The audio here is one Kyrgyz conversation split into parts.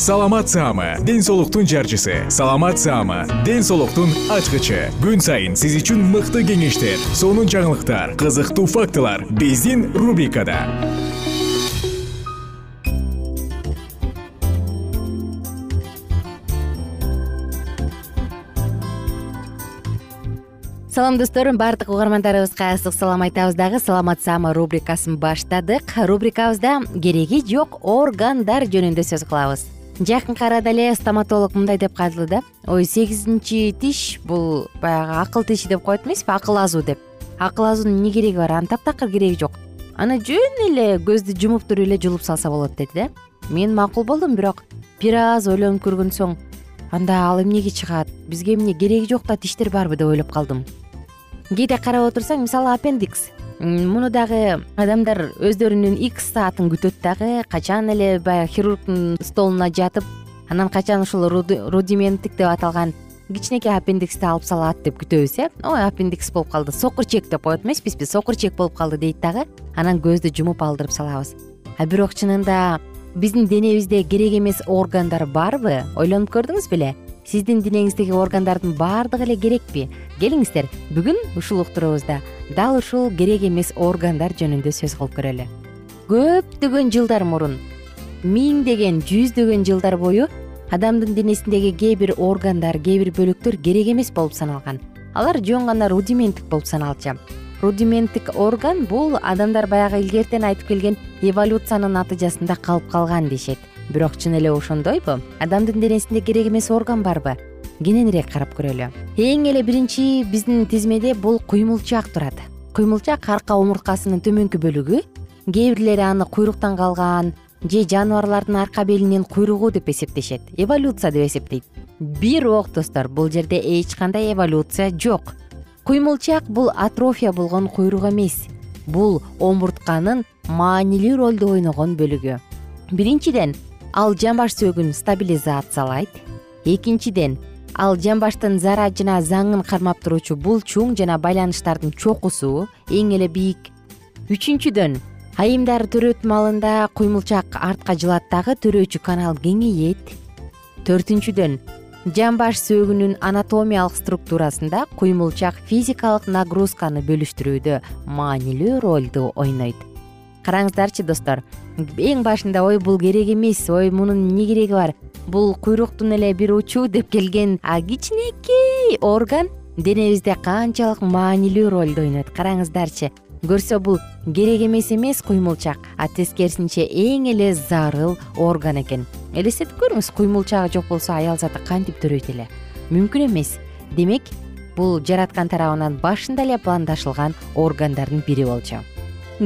саламат саама ден соолуктун жарчысы. Саламат саама ден соолуктун ачкычы. Күн сайын сиз үчүн мыкты кеңештер сонун жаңылыктар кызыктуу фактылар биздин рубрикада. Салам достор баардык угармандарыбызга ысык салам айтабыз дагы. Саламат саама рубрикасын баштадык. Рубрикабызда кереги жок органдар жөнүндө сөз кылабыз жакынкы арада эле стоматолог мындай деп калды да. Ой сегизинчи тиш бул баягы акыл тиши деп коет эмеспи акыл азуу деп. Акыл азуунун эмне кереги бар? Анын таптакыр кереги жок. Аны жөн эле көздү жумуп туруп эле жулуп салса болот деди да. Мен макул болдум бирок бир аз ойлонуп көргөн соң анда ал эмнеге чыгат? Бизге эмне кереги жок да тиштер барбы? деп ойлоп калдым. Кээде карап отурсаң мисалы аппендикс муну дагы адамдар өздөрүнүн икс саатын күтөт дагы качан эле баягы хирургдун столуна жатып анан качан ушул рудименттик деп аталган кичинекей аппендиксти алып салат деп күтөбүз э? Ой аппендикс болуп калды. Сокур чек деп коет эмеспизби сокур чек болуп калды дейт дагы анан көздү жумуп алдырып салабыз. А бирок чынында биздин денебизде керек эмес органдар барбы? Ойлонуп көрдүңүз беле сиздин денеңиздеги органдардын баардыгы эле керекпи? Келиңиздер бүгүн ушул уктуруубузда дал ушул керек эмес органдар жөнүндө сөз кылып көрөлү. Көптөгөн жылдар мурун миңдеген жүздөгөн жылдар бою адамдын денесиндеги кээ бир органдар кээ бир бөлүктөр керек эмес болуп саналган. Алар жөн гана рудименттик болуп саналчу рудименттик орган бул адамдар баягы илгертен айтып келген эволюциянын натыйжасында калып калган дешет бирок чын эле ошондойбу. Адамдын денесинде керек эмес орган барбы? Кененирээк карап көрөлү. Эң эле биринчи биздин тизмеде бул куймулчак турат. Куймулчак арка омурткасынын төмөнкү бөлүгү кээ бирлери аны куйруктан калган же жаныбарлардын арка белинин куйругу деп эсептешет. Эволюция деп эсептейт. Бирок достор бул жерде эч кандай эволюция жок. Куймулчак бул атрофия болгон куйрук эмес. Бул омуртканын маанилүү ролду ойногон бөлүгү. Биринчиден ал жамбаш сөөгүн стабилизациялайт. Экинчиден ал жамбаштын зара жана заңын кармап туруучу бул чуң жана байланыштардын чокусу эң эле бийик. Үчүнчүдөн айымдар төрөт маалында куймулчак артка жылат дагы төрөөчү канал кеңейет. Төртүнчүдөн жамбаш сөөгүнүн анатомиялык структурасында куймулчак физикалык нагрузканы бөлүштүрүүдө маанилүү ролду ойнойт караңыздарчы достор. Эң башында ой бул керек эмес ой мунун эмне кереги бар? Бул куйруктун эле бир учу деп келген а кичинекей орган денебизде канчалык маанилүү ролду ойнойт. Караңыздарчы көрсө бул керек эмес эмес куймулчак а тескерисинче эң эле зарыл орган экен. Элестетип көрүңүз куймулчагы жок болсо аял заты кантип төрөйт эле? Мүмкүн эмес. Демек бул жараткан тарабынан башында эле пландашылган органдардын бири болчу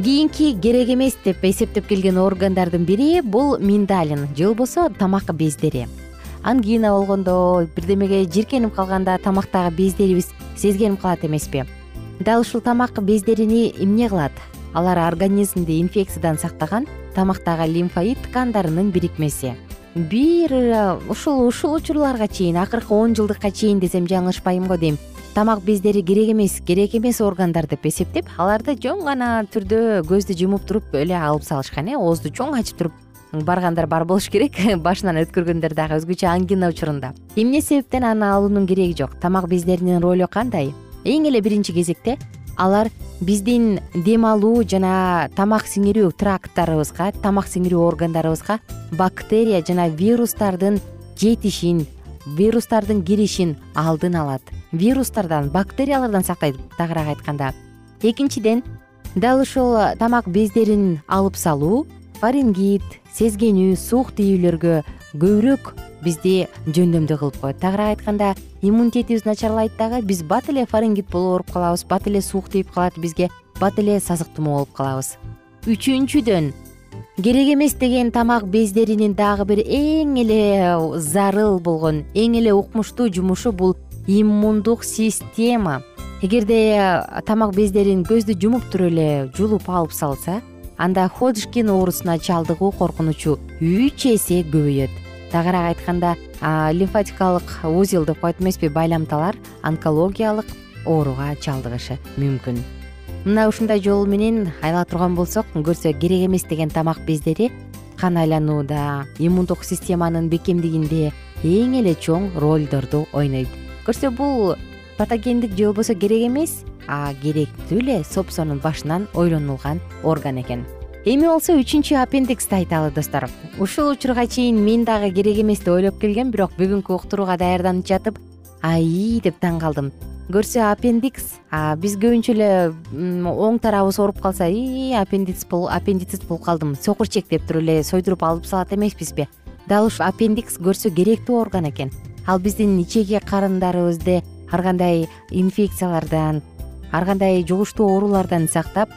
кийинки керек эмес деп эсептеп келген органдардын бири бул миндалин же болбосо тамак бездери. Ангина болгондо бирдемеге жиркенип калганда тамактагы бездерибиз сезгенип калат эмеспи. Дал ушул тамак бездерини эмне кылат? Алар организмди инфекциядан сактаган тамактагы лимфоид ткандарынын бирикмеси. Бир ушул ушул учурларга чейин акыркы он жылдыкка чейин десем жаңылышпайм го дейм тамак бездери керек эмес керек эмес органдар деп эсептеп аларды жөн гана түрдө көздү жумуп туруп эле алып салышкан э оозду чоң ачып туруп баргандар бар болуш керек. Башынан өткөргөндөр дагы өзгөчө ангина учурунда. Эмне себептен аны алуунун кереги жок? Тамак бездеринин ролу кандай? Эң эле биринчи кезекте алар биздин дем алуу жана тамак сиңирүү тракттарыбызга тамак сиңирүү органдарыбызга бактерия жана вирустардын жетишин вирустардын киришин алдын алат вирустардан бактериялардан сактайт тагыраак айтканда. Экинчиден дал ушул тамак бездерин алып салуу фарингит сезгенүү суук тийүүлөргө көбүрөөк бизди жөндөмдүү кылып коет. Тагыраак айтканда иммунитетибиз начарлайт дагы биз бат эле фарингит болуп ооруп калабыз бат эле суук тийип калат бизге бат эле сасык тумоо болуп калабыз. Үчүнчүдөн керек эмес деген тамак бездеринин дагы бир эң эле зарыл болгон эң эле укмуштуу жумушу бул иммундук система. Эгерде тамак бездерин көздү жумуп туруп эле жулуп алып салса анда ходжкин оорусуна чалдыгуу коркунучу үч эсе көбөйөт. Тагыраак айтканда лимфатикалык узел деп коет эмеспи байламталар онкологиялык ооруга чалдыгышы мүмкүн. Мына ушундай жол менен ала турган болсок көрсө керек эмес деген тамак бездери кан айланууда иммундук системанын бекемдигинде эң эле чоң ролдорду ойнойт көрсө бул патогендик же болбосо керек эмес а керектүү эле сопсонун башынан ойлонулган орган экен. Эми болсо үчүнчү аппендиксти айталы достор. Ушул учурга чейин мен дагы керек эмес деп ойлоп келгем бирок бүгүнкү уктурууга даярданып жатып аии деп таң калдым. Көрсө аппендикс биз көбүнчө эле оң тарабыбыз ооруп калса ии аппендицит болуп калдым сокурчек деп туруп эле сойдуруп алып салат эмеспизби. Дал ушул аппендикс көрсө керектүү орган экен ал биздин ичеги карындарыбызды ар кандай инфекциялардан ар кандай жугуштуу оорулардан сактап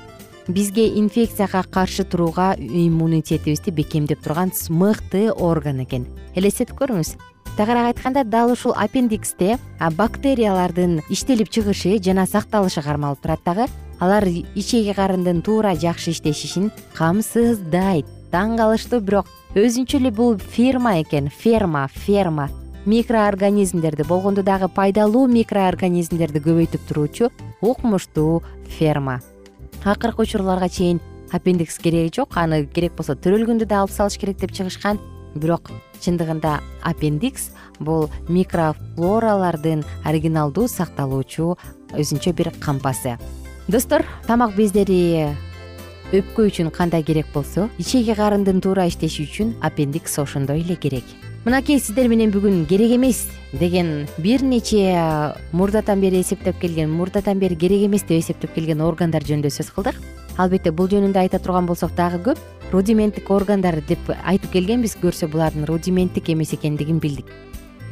бизге инфекцияга каршы турууга иммунитетибизди бекемдеп турган мыкты орган экен. Элестетип көрүңүз. Тагыраак айтканда дал ушул аппендиксте бактериялардын иштелип чыгышы жана сакталышы кармалып турат дагы. Алар ичеги карындын туура жакшы иштешишин камсыздайт таң калыштуу бирок өзүнчө эле бул ферма экен. Ферма ферма микроорганизмдерди болгондо дагы пайдалуу микроорганизмдерди көбөйтүп туруучу укмуштуу ферма. Акыркы учурларга чейин аппендикс кереги жок аны керек болсо төрөлгөндө да алып салыш керек деп чыгышкан. Бирок чындыгында аппендикс бул микрофлоралардын оригиналдуу сакталуучу өзүнчө бир кампасы. Достор тамак бездери өпкө үчүн кандай керек болсо ичеги карындын туура иштеши үчүн аппендикс ошондой эле керек мынакей сиздер менен бүгүн керек эмес деген бир нече мурдатан бери эсептеп келген мурдатан бери керек эмес деп эсептеп келген органдар жөнүндө сөз кылдык. Албетте бул жөнүндө айта турган болсок дагы көп рудименттик органдар деп айтып келгенбиз көрсө булардын рудименттик эмес экендигин билдик.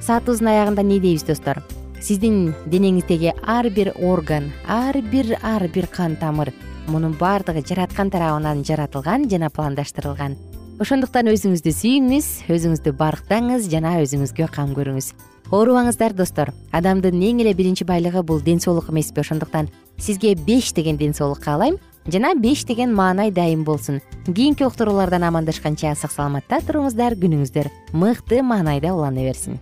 Саатыбыздын аягында эмне дейбиз достор? Сиздин денеңиздеги ар бир орган ар бир ар бир кан тамыр мунун баардыгы жараткан тарабынан жаратылган жана пландаштырылган ошондуктан өзүңүздү сүйүңүз өзүңүздү барктаңыз жана өзүңүзгө кам көрүңүз. Оорубаңыздар достор. Адамдын эң эле биринчи байлыгы бул ден соолук эмеспи ошондуктан сизге беш деген ден соолук каалайм жана беш деген маанай дайым болсун. Кийинки уктуруулардан амандашканча сак саламатта туруңуздар күнүңүздөр мыкты маанайда улана берсин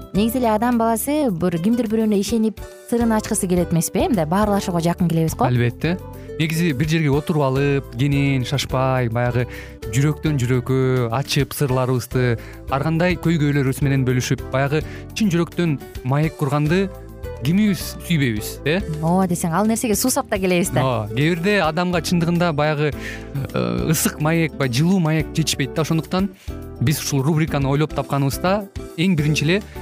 негизи эле адам баласы бир кимдир бирөөнө ишенип сырын ачкысы келет эмеспи э мындай баарлашууга жакын келебиз го. Албетте. Негизи бир жерге отуруп алып кенен шашпай баягы жүрөктөн жүрөккө ачып сырларыбызды ар кандай көйгөйлөрүбүз менен бөлүшүп баягы чын жүрөктөн маек курганды кимибиз сүйбөйбүз э? Ооба десең ал нерсеге суусап да келебиз да. Ооба кээ бирде адамга чындыгында баягы э, ысык маек баягы жылуу маек жетишпейт да. Ошондуктан биз ушул рубриканы ойлоп тапканыбызда эң биринчи эле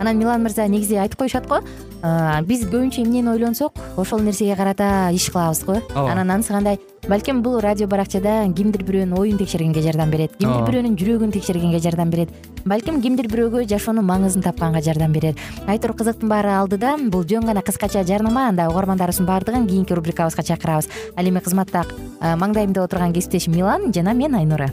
анан милан мырза негизи айтып коюшат го. Биз көбүнчө эмнени ойлонсок ошол нерсеге карата иш кылабыз го. Ооба. Анан анысы кандай? Балким бул радио баракчада кимдир бирөөнүн оюн текшергенге жардам берет кимдир бирөөнүн жүрөгүн текшергенге жардам берет. Балким кимдир бирөөгө жашоонун маңызын тапканга жардам берет айтор кызыктын баары алдыда бул жөн гана кыскача жарнама анда угармандарыбыздын баардыгын кийинки рубрикабызга чакырабыз. Ал эми кызматта маңдайымда отурган кесиптешим милан жана мен айнура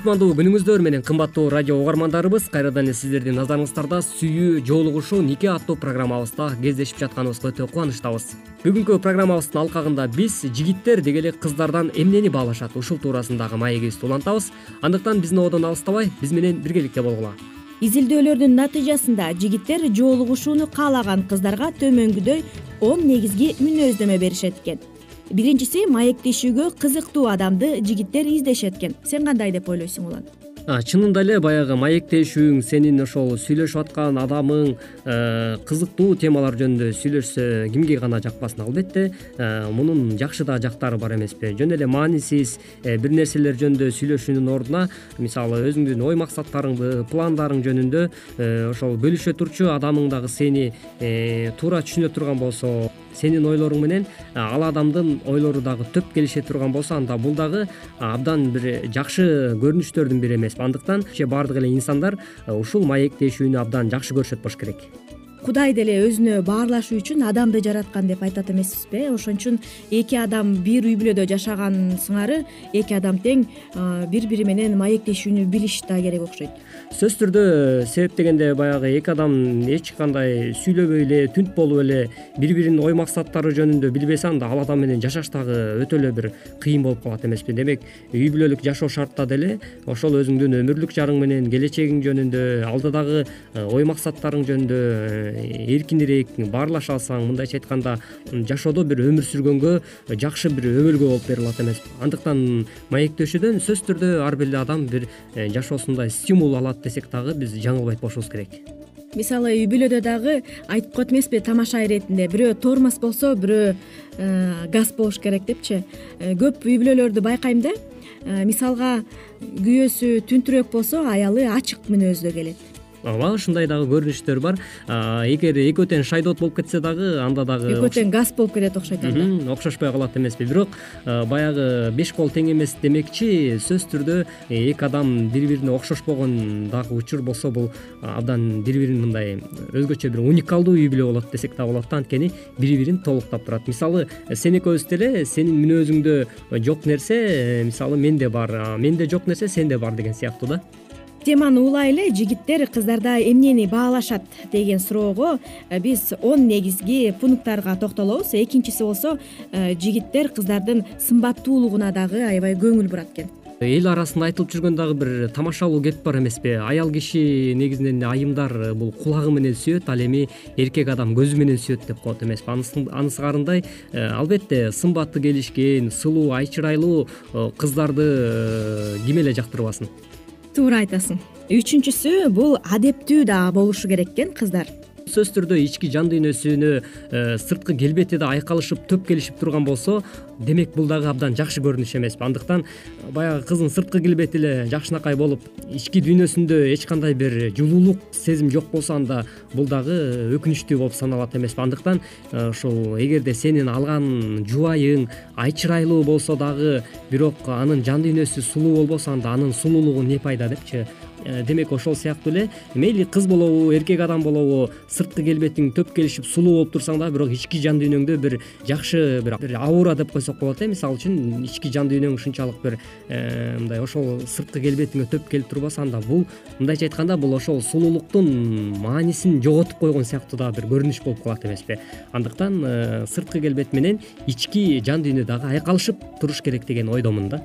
кутмандуу күнүңүздөр менен кымбаттуу радио угармандарыбыз кайрадан эле сиздердин назарыңыздарда сүйүү жоолугушуу нике аттуу программабызда кездешип жатканыбызга өтө кубанычтабыз. Бүгүнкү программабыздын алкагында биз жигиттер деги эле кыздардан эмнени баалашат ушул туурасындагы маегибизди улантабыз андыктан биздин ободон алыстабай биз менен биргеликте болгула. Изилдөөлөрдүн натыйжасында жигиттер жоолугушууну каалаган кыздарга төмөнгүдөй он негизги мүнөздөмө беришет экен биринчиси маектешүүгө кызыктуу адамды жигиттер издешет экен. Сен кандай деп ойлойсуң улан? Чынында эле баягы маектешүүң сенин ошол сүйлөшүп аткан адамың э, кызыктуу темалар жөнүндө сүйлөшсө кимге гана жакпасын албетте. Э, мунун жакшы да жактары бар эмеспи. Жөн эле маанисиз э, бир нерселер жөнүндө сүйлөшүүнүн ордуна мисалы өзүңдүн ой максаттарыңды пландарың жөнүндө ошол бөлүшө турчу адамың дагы сени туура түшүнө турган болсо сенин ойлоруң менен ал адамдын ойлору дагы төп келише турган болсо анда бул дагы абдан бир жакшы көрүнүштөрдүн бири эмеспи андыктан баардык эле инсандар ушул маектешүүнү абдан жакшы көрүшөт болуш керек кудай деле өзүнө баарлашуу үчүн адамды жараткан деп айтат эмеспизби э? Ошон үчүн эки адам бир үй бүлөдө жашаган сыңары эки адам тең бири бири менен маектешүүнү билиш да керек окшойт. Сөзсүз түрдө себеп дегенде баягы эки адам эч кандай сүйлөбөй эле түнт болуп эле бири биринин ой максаттары жөнүндө билбесе анда ал адам менен жашаш дагы өтө эле бир кыйын болуп калат эмеспи. Демек үй бүлөлүк жашоо шартта деле ошол өзүңдүн өмүрлүк жарың менен келечегиң жөнүндө алдыдагы э, ой максаттарың жөнүндө э, эркинирээк баарлаша алсаң мындайча айтканда жашоодо бир өмүр сүргөнгө жакшы бир өмөлгө болуп бере алат эмеспи андыктан маектешүүдөн сөзсүз түрдө ар бир эле адам бир э, жашоосунда стимул алат десек дагы биз жаңылбайт болушубуз керек. Мисалы үй бүлөдө дагы айтып коет эмеспи тамаша иретинде бирөө тормоз болсо бирөө э, газ болуш керек депчи. Э, көп үй бүлөлөрдү байкайм да э, мисалга күйөөсү түнтүрөөк болсо аялы ачык мүнөздө келет ооба ушундай дагы көрүнүштөр бар. Эгер экөө тең шайдоот болуп кетсе дагы анда дагы экөө тең газ болуп кетет окшойт анда. Окшошпой калат эмеспи. Бирок баягы беш кол тең эмес демекчи сөзсүз түрдө эки адам бири бирине окшошпогон дагы учур болсо бул абдан бири бирин мындай өзгөчө бир уникалдуу үй бүлө болот десек дагы болот да. Анткени бири бирин толуктап турат. Мисалы сен экөөбүз деле сенин мүнөзүңдө жок нерсе мисалы менде бар. Менде жок нерсе сенде бар деген сыяктуу да теманы улай эле жигиттер кыздарда эмнени баалашат деген суроого э, биз он негизги пункттарга токтолобуз. Экинчиси болсо э, жигиттер кыздардын сымбаттуулугуна дагы аябай көңүл бурат экен. Эл арасында айтылып жүргөн дагы бир тамашалуу кеп бар эмеспи. Аял киши негизинен айымдар э, бул кулагы менен сүйөт ал эми эркек адам көзү менен сүйөт деп коет эмеспи. Анысы карындай албетте сымбаты келишкен сулуу ай чырайлуу кыздарды ким эле жактырбасын туура айтасың. Үчүнчүсү бул адептүү да болушу керек экен кыздар сөзсүз түрдө ички жан дүйнөсүнө э, сырткы келбети да айкалышып төп келишип турган болсо демек бул дагы абдан жакшы көрүнүш эмеспи андыктан баягы кыздын сырткы келбети эле жакшынакай болуп ички дүйнөсүндө эч кандай бир жылуулук сезим жок болсо анда бул дагы өкүнүчтүү болуп саналат эмеспи андыктан э, ушул эгерде сенин алган жубайың ай чырайлуу болсо дагы бирок анын жан дүйнөсү сулуу болбосо анда анын сулуулугу эмне пайда депчи? Э, демек ошол сыяктуу эле мейли кыз болобу эркек адам болобу сырткы келбетиң төп келишип сулуу болуп турсаң дагы бирок ички жан дүйнөңдө бир жакшы бир аура деп койсок болот э мисалы үчүн ички жан дүйнөң ушунчалык бир э, мындай ошол сырткы келбетиңе төп келип турбаса анда бул мындайча айтканда бул ошол сулуулуктун маанисин жоготуп койгон сыяктуу дагы бир көрүнүш болуп калат эмеспи. Андыктан э, сырткы келбет менен ички жан дүйнө дагы айкалышып туруш керек деген ойдомун да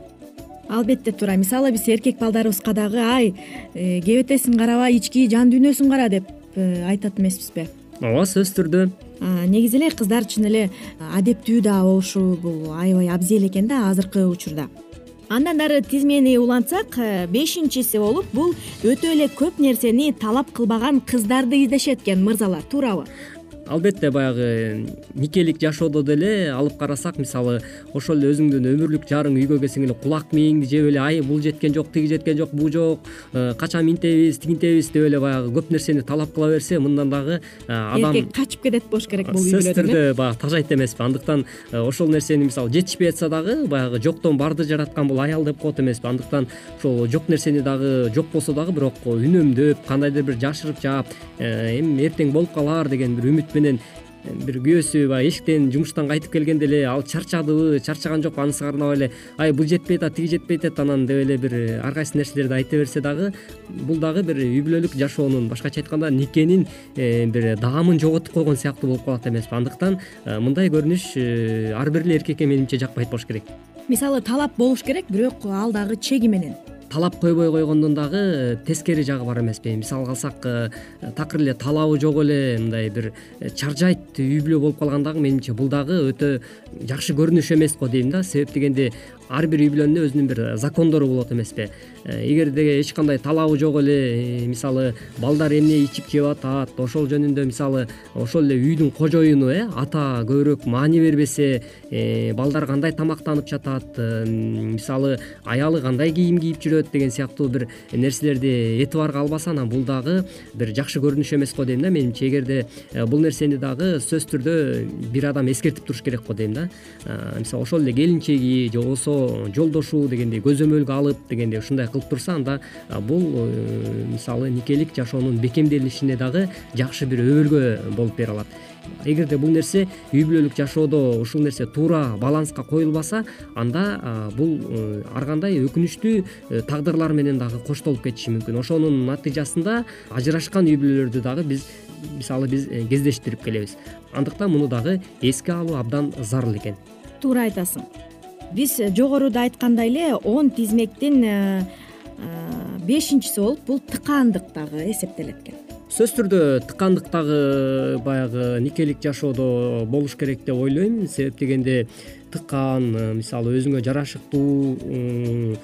албетте туура. Мисалы биз эркек балдарыбызга дагы ай э, кебетесин карабай ички жан дүйнөсүн кара деп э, айтат эмеспизби? Ооба сөзсүз түрдө. Негизи эле кыздар чын эле адептүү да болушу бул аябай абзел экен да азыркы учурда. Андан ары тизмени улантсак э, бешинчиси болуп бул өтө эле көп нерсени талап кылбаган кыздарды издешет экен мырзалар. Туурабы албетте баягы никелик жашоодо деле алып карасак мисалы ошол эле өзүңдүн өмүрлүк жарың үйгө келсең эле кулак мээңди жеп эле ай бул жеткен жок тиги жеткен жок бул жок э, качан минтебиз тигинтебиз деп эле баягы көп нерсени талап кыла берсе мындан дагы э, адам эркек качып кетет болуш керек бул үй бүлөдөн сөзсүз түрдө баягы тажайт эмеспи. Андыктан э, ошол нерсени мисалы жетишпей жатса дагы баягы жоктон барды жараткан бул аял деп коет эмеспи. Андыктан ошол жок нерсени дагы жок болсо дагы бирок үнөмдөп кандайдыр бир жашырып жаап эми эртең болуп калар деген бир үмүт менен э, бир күйөөсү баягы эшиктен жумуштан кайтып келгенде эле ал чарчадыбы чарчаган жокпу анысы карнабай эле ай бул жетпей атат тиги жетпей атат анан деп эле бир э, ар кайсы нерселерди айта берсе дагы бул дагы бир үй бүлөлүк жашоонун башкача айтканда никенин э, бир даамын жоготуп койгон сыяктуу болуп калат эмеспи андыктан мындай көрүнүш ар бир эле эркекке менимче жакпайт болуш керек. Мисалы талап болуш керек бирок ал дагы чеги менен талап койбой койгондун дагы тескери жагы бар эмеспи. Мисалга алсак э, такыр эле талабы жок эле мындай бир э, чаржайт үй бүлө болуп калган дагы менимче бул дагы өтө жакшы көрүнүш эмес го дейм да. Себеп дегенде ар бир үй бүлөнүн өзүнүн бир закондору болот эмеспи. Э, эгерде эч кандай талабы жок эле э, мисалы балдар эмне ичип жеп атат ошол жөнүндө мисалы ошол эле үйдүн кожоюну э ата көбүрөөк маани бербесе э, балдар кандай тамактанып жатат мисалы аялы кандай кийим кийип жүрөт деген сыяктуу бир нерселерди этибарга албаса анан бул дагы бир жакшы көрүнүш эмес го дейм да менимче. Эгерде бул нерсени дагы сөзсүз түрдө бир адам эскертип туруш керек го дейм да. Мисалы ошол эле келинчеги же болбосо жолдошу дегендей көзөмөлгө алып дегендей ушундай кылып турса анда бул э, мисалы никелик жашоонун бекемделишине дагы жакшы бир өбөлгө болуп бере алат. Эгерде бул нерсе үй бүлөлүк жашоодо ушул нерсе туура баланска коюлбаса анда бул э, ар кандай өкүнүчтүү э, тагдырлар менен дагы коштолуп кетиши мүмкүн. Ошонун натыйжасында ажырашкан үй бүлөлөрдү дагы биз мисалы биз кездештирип келебиз. Андыктан муну дагы эске алуу абдан зарыл экен. Туура айтасың биз жогоруда айткандай эле он тизмектин э, э, бешинчиси болуп бул тыкаандык дагы эсептелет экен сөзсүз түрдө тыкаандык дагы баягы никелик жашоодо болуш керек деп ойлойм. Себеп дегенде тыккан мисалы өзүңө жарашыктуу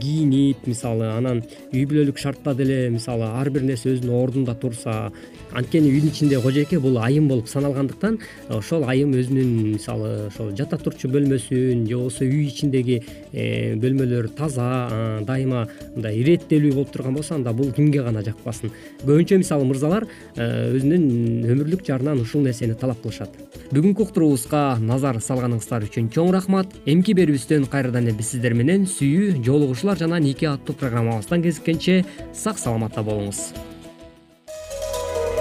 кийинип мисалы анан үй бүлөлүк шартта деле мисалы ар бир нерсе өзүнүн ордунда турса анткени үйдүн ичинде кожойке бул айым болуп саналгандыктан ошол айым өзүнүн мисалы ошол жата турчу бөлмөсүн же болбосо үй ичиндеги э, бөлмөлөр таза дайыма мындай иреттелүү болуп турган болсо анда бул кимге гана жакпасын. Көбүнчө мисалы мырзалар э, өзүнүн өмүрлүк жарынан ушул нерсени талап кылышат. Бүгүнкү уктуруубузга назар салганыңыздар үчүн чоң рахмат. Эмки берүүбүздөн кайрадан эле биз сиздер менен сүйүү жолугушуулар жана нике аттуу программабыздан кезишкенче сак саламатта болуңуз.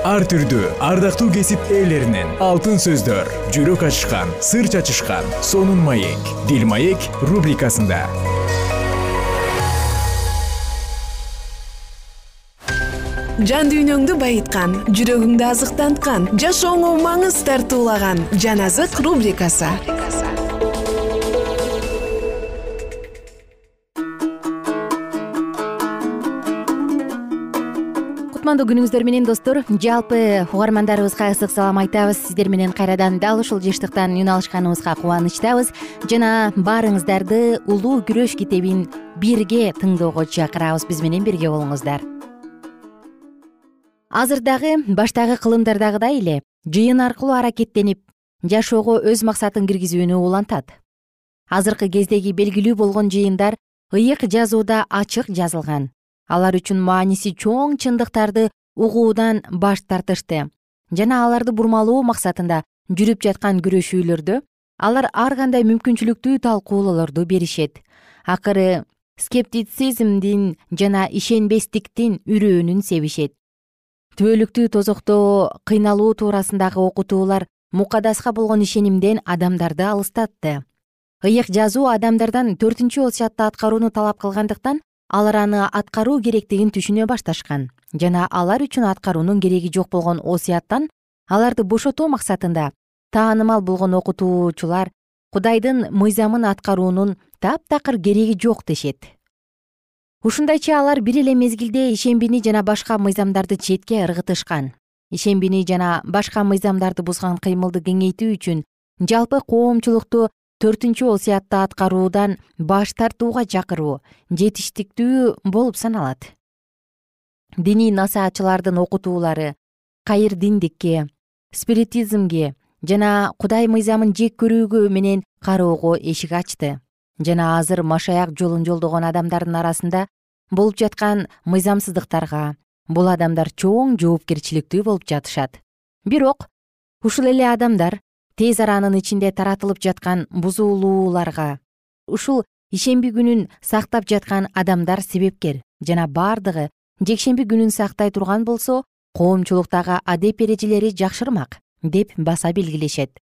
Ар түрдүү ардактуу кесип ээлеринен алтын сөздөр жүрөк ачышкан сыр чачышкан сонун маек дил маек рубрикасында. Жан дүйнөңдү байыткан жүрөгүңдү азыктанткан жашооңо маңыз тартуулаган жан азык рубрикасы күнүңүздөр менен достор. Жалпы угармандарыбызга ысык салам айтабыз. Сиздер менен кайрадан дал ушул жыштыктан үн алышканыбызга кубанычтабыз. Жана баарыңыздарды улуу күрөш китебин бирге тыңоого чакырабыз. Биз менен бирге болуңуздар. Азыр дагы баштагы кылымдардагыдай эле жыйын аркылуу аракеттенип жашоого өз максатын киргизүүнү улантат. Азыркы кездеги белгилүү болгон жыйындар ыйык жазууда ачык жазылган алар үчүн мааниси чоң чындыктарды угуудан баш тартышты. Жана аларды бурмалоо максатында жүрүп жаткан күрөшүүлөрдө алар ар кандай мүмкүнчүлүктүү талкуулоолорду беришет. Акыры скептицизмдин жана ишенбестиктин үрөөнүн себишет. Түбөлүктүү тозокто кыйналуу туурасындагы окутуулар мукадаска болгон ишенимден адамдарды алыстатты. Ыйык жазуу адамдардан төртүнчү осуятты аткарууну талап кылгандыктан алар аны аткаруу керектигин түшүнө башташкан. Жана алар үчүн аткаруунун кереги жок болгон осуяттан аларды бошотуу максатында таанымал болгон окутуучулар кудайдын мыйзамын аткаруунун таптакыр кереги жок дешет. Ушундайча алар бир эле мезгилде ишембини жана башка мыйзамдарды четке ыргытышкан. Ишембини жана башка мыйзамдарды бузган кыймылды кеңейтүү үчүн жалпы коомчулукту төртүнчү осуятты аткаруудан баш тартууга чакыруу жетиштиктүү болуп саналат. Диний насаатчылардын окутуулары кайырдиндикке спиритизмге жана кудай мыйзамын жек көрүүгө менен кароого эшик ачты. Жана азыр машаяк жолун жолдогон адамдардын арасында болуп жаткан мыйзамсыздыктарга бул адамдар чоң жоопкерчиликтүү болуп жатышат. Бирок ушул эле адамдар тез аранын ичинде таратылып жаткан бузулууларга. Ушул ишемби күнүн сактап жаткан адамдар себепкер жана бардыгы. Жекшемби күнүн сактай турган болсо коомчулуктагы адеп эрежелери жакшырмак деп баса белгилешет.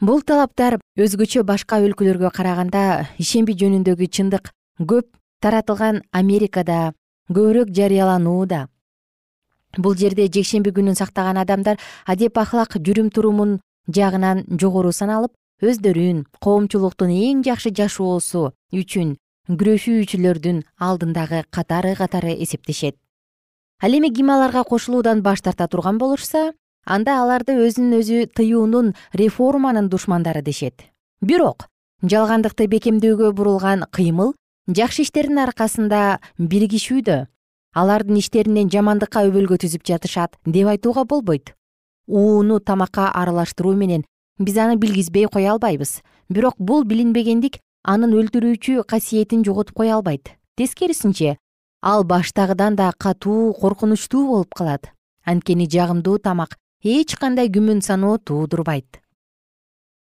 Бул талаптар өзгөчө башка өлкөлөргө караганда ишемби жөнүндөгү чындык көп таратылган америкада көбүрөөк жарыяланууда. Бул жерде жекшемби күнүн сактаган адамдар адеп ахлак жүрүм турумун жагынан жогору саналып өздөрүн коомчулуктун эң жакшы жашоосу үчүн күрөшүүчүлөрдүн алдындагы катары катары эсептешет. Ал эми ким аларга кошулуудан баш тарта турган болушса анда аларды өзүн өзү тыюунун реформанын душмандары дешет. Бирок жалгандыкты бекемдөөгө бурулган кыймыл жакшы иштердин аркасында биригишүүдө алардын иштеринен жамандыкка өбөлгө түзүп жатышат деп айтууга болбойт ууну тамакка аралаштыруу менен биз аны билгизбей кое албайбыз. Бирок бул билинбегендик анын өлтүрүүчү касиетин жоготуп кое албайт. Тескерисинче ал баштагыдан да катуу коркунучтуу болуп калат. Анткени жагымдуу тамак эч кандай күмөн саноо туудурбайт.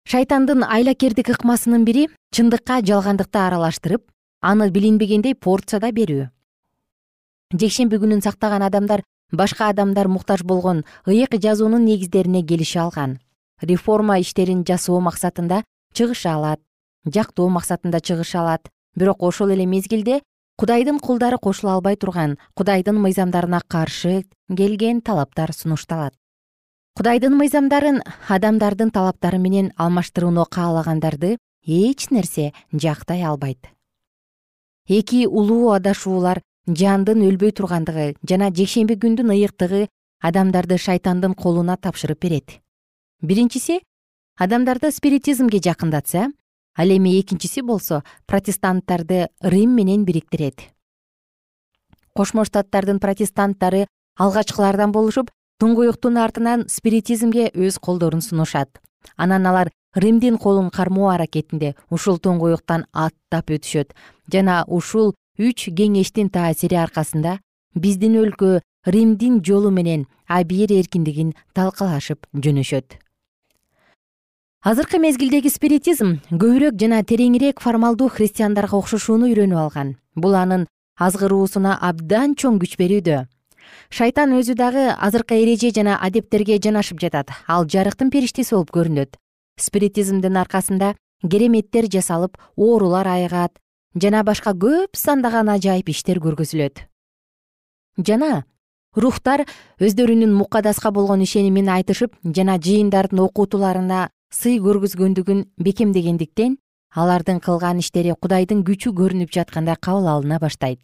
Шайтандын айлакердик ыкмасынын бири чындыкка жалгандыкты аралаштырып аны билинбегендей порцияда берүү. Жекшемби күнүн сактаган адамдар башка адамдар муктаж болгон ыйык жазуунун негиздерине келише алган. Реформа иштерин жасоо максатында чыгыша алат жактоо максатында чыгыша алат. Бирок ошол эле мезгилде кудайдын кулдары кошула албай турган кудайдын мыйзамдарына каршы келген талаптар сунушталат. Кудайдын мыйзамдарын адамдардын талаптары менен алмаштырууну каалагандарды эч нерсе жактай албайт. Эки улуу адашуулар жандын өлбөй тургандыгы жана жекшемби күндүн ыйыктыгы адамдарды шайтандын колуна тапшырып берет. Биринчиси адамдарды спиритизмге жакындатса ал эми экинчиси болсо протестанттарды рим менен бириктирет. Кошмо штаттардын протестанттары алгачкылардан болушуп туңгуюктун артынан спиритизмге өз колдорун сунушат. Анан алар римдин колун кармоо аракетинде ушул туңгуюктан аттап өтүшөт жана ушул үч кеңештин таасири аркасында биздин өлкө римдин жолу менен абийир эркиндигин талкалашып жөнөшөт. Азыркы мезгилдеги спиритизм көбүрөөк жана тереңирээк формалдуу христиандарга окшошууну үйрөнүп алган. Бул анын азгыруусуна абдан чоң күч берүүдө. Шайтан өзү дагы азыркы эреже жана адептерге жанашып жатат ал жарыктын периштеси болуп көрүнөт. Спиритизмдин аркасында кереметтер жасалып оорулар айыгат жана башка көп сандаган ажайып иштер көргөзүлөт. Жана рухтар өздөрүнүн мукадаска болгон ишенимин айтышып жана жыйындардын окутууларына сый көргөзгөндүгүн бекемдегендиктен алардын кылган иштери кудайдын күчү көрүнүп жаткандай кабыл алына баштайт.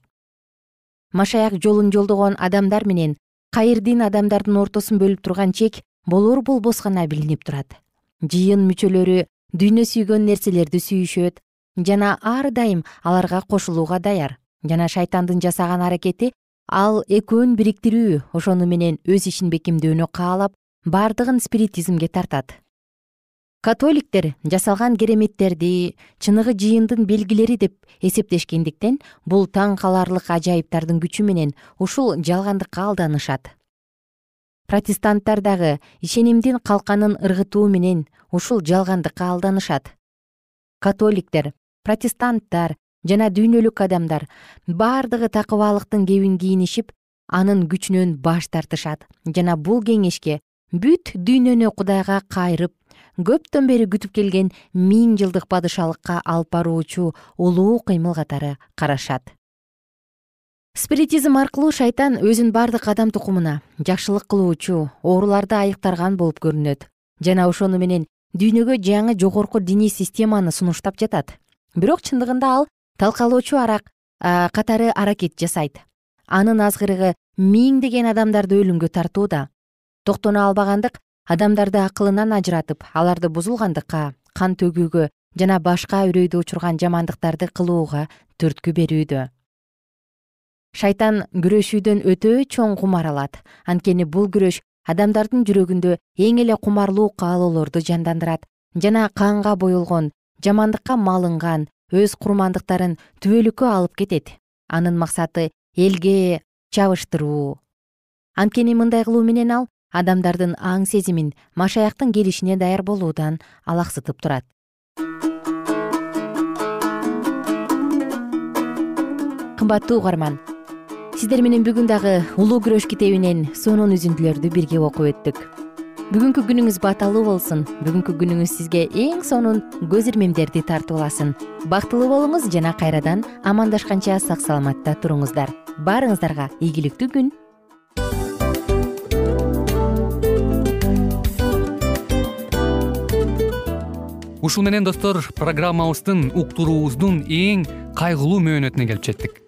Машаяк жолун жолдогон адамдар менен кайырдин адамдардын ортосун бөлүп турган чек болор болбос гана билинип турат. Жыйын мүчөлөрү дүйнө сүйгөн нерселерди сүйүшөт жана ар дайым аларга кошулууга даяр. Жана шайтандын жасаган аракети ал экөөнү бириктирүү ошону менен өз ишин бекемдөөнү каалап бардыгын спиритизмге тартат. Католиктер жасалган кереметтерди чыныгы жыйындын белгилери деп эсептешкендиктен бул таң каларлык ажайыптардын күчү менен ушул жалгандыкка алданышат. Протестанттар дагы ишенимдин калканын ыргытуу менен ушул жалгандыкка алданышат. Католиктер протестанттар жана дүйнөлүк адамдар бардыгы такыбаалыктын кебин кийинишип анын күчүнөн баш тартышат. Жана бул кеңешке бүт дүйнөнү кудайга кайрып көптөн бери күтүп келген миң жылдык падышалыкка алып баруучу улуу кыймыл катары карашат. Спиритизм аркылуу шайтан өзүн бардык адам тукумуна жакшылык кылуучу ооруларды айыктарган болуп көрүнөт. Жана ошону менен дүйнөгө жаңы жогорку диний системаны сунуштап жатат бирок чындыгында ал талкалоочу арак катары аракет жасайт. Анын азгырыгы миңдеген адамдарды өлүмгө тартууда. Токтоно албагандык адамдарды акылынан ажыратып аларды бузулгандыкка кан төгүүгө жана башка үрөйдү учурган жамандыктарды кылууга түрткү берүүдө. Шайтан күрөшүүдөн өтө чоң кумар алат. Анткени бул күрөш адамдардын жүрөгүндө эң эле кумарлуу каалоолорду жандандырат жана канга боелгон жамандыкка малынган өз курмандыктарын түбөлүккө алып кетет. Анын максаты элге чабыштыруу. Анткени мындай кылуу менен ал адамдардын аң сезимин машаяктын келишине даяр болуудан алаксытып турат. Кымбаттуу угарман сиздер менен бүгүн дагы улуу күрөш китебинен сонун үзүндүлөрдү бирге окуп өттүк бүгүнкү күнүңүз бааталуу болсун. Бүгүнкү күнүңүз сизге эң сонун көз ирмемдерди тартууласын бактылуу болуңуз жана кайрадан амандашканча сак саламатта туруңуздар. Баарыңыздарга ийгиликтүү күн. Ушун менен достор программабыздын уктуруубуздун эң кайгылуу мөөнөтүнө келип жеттик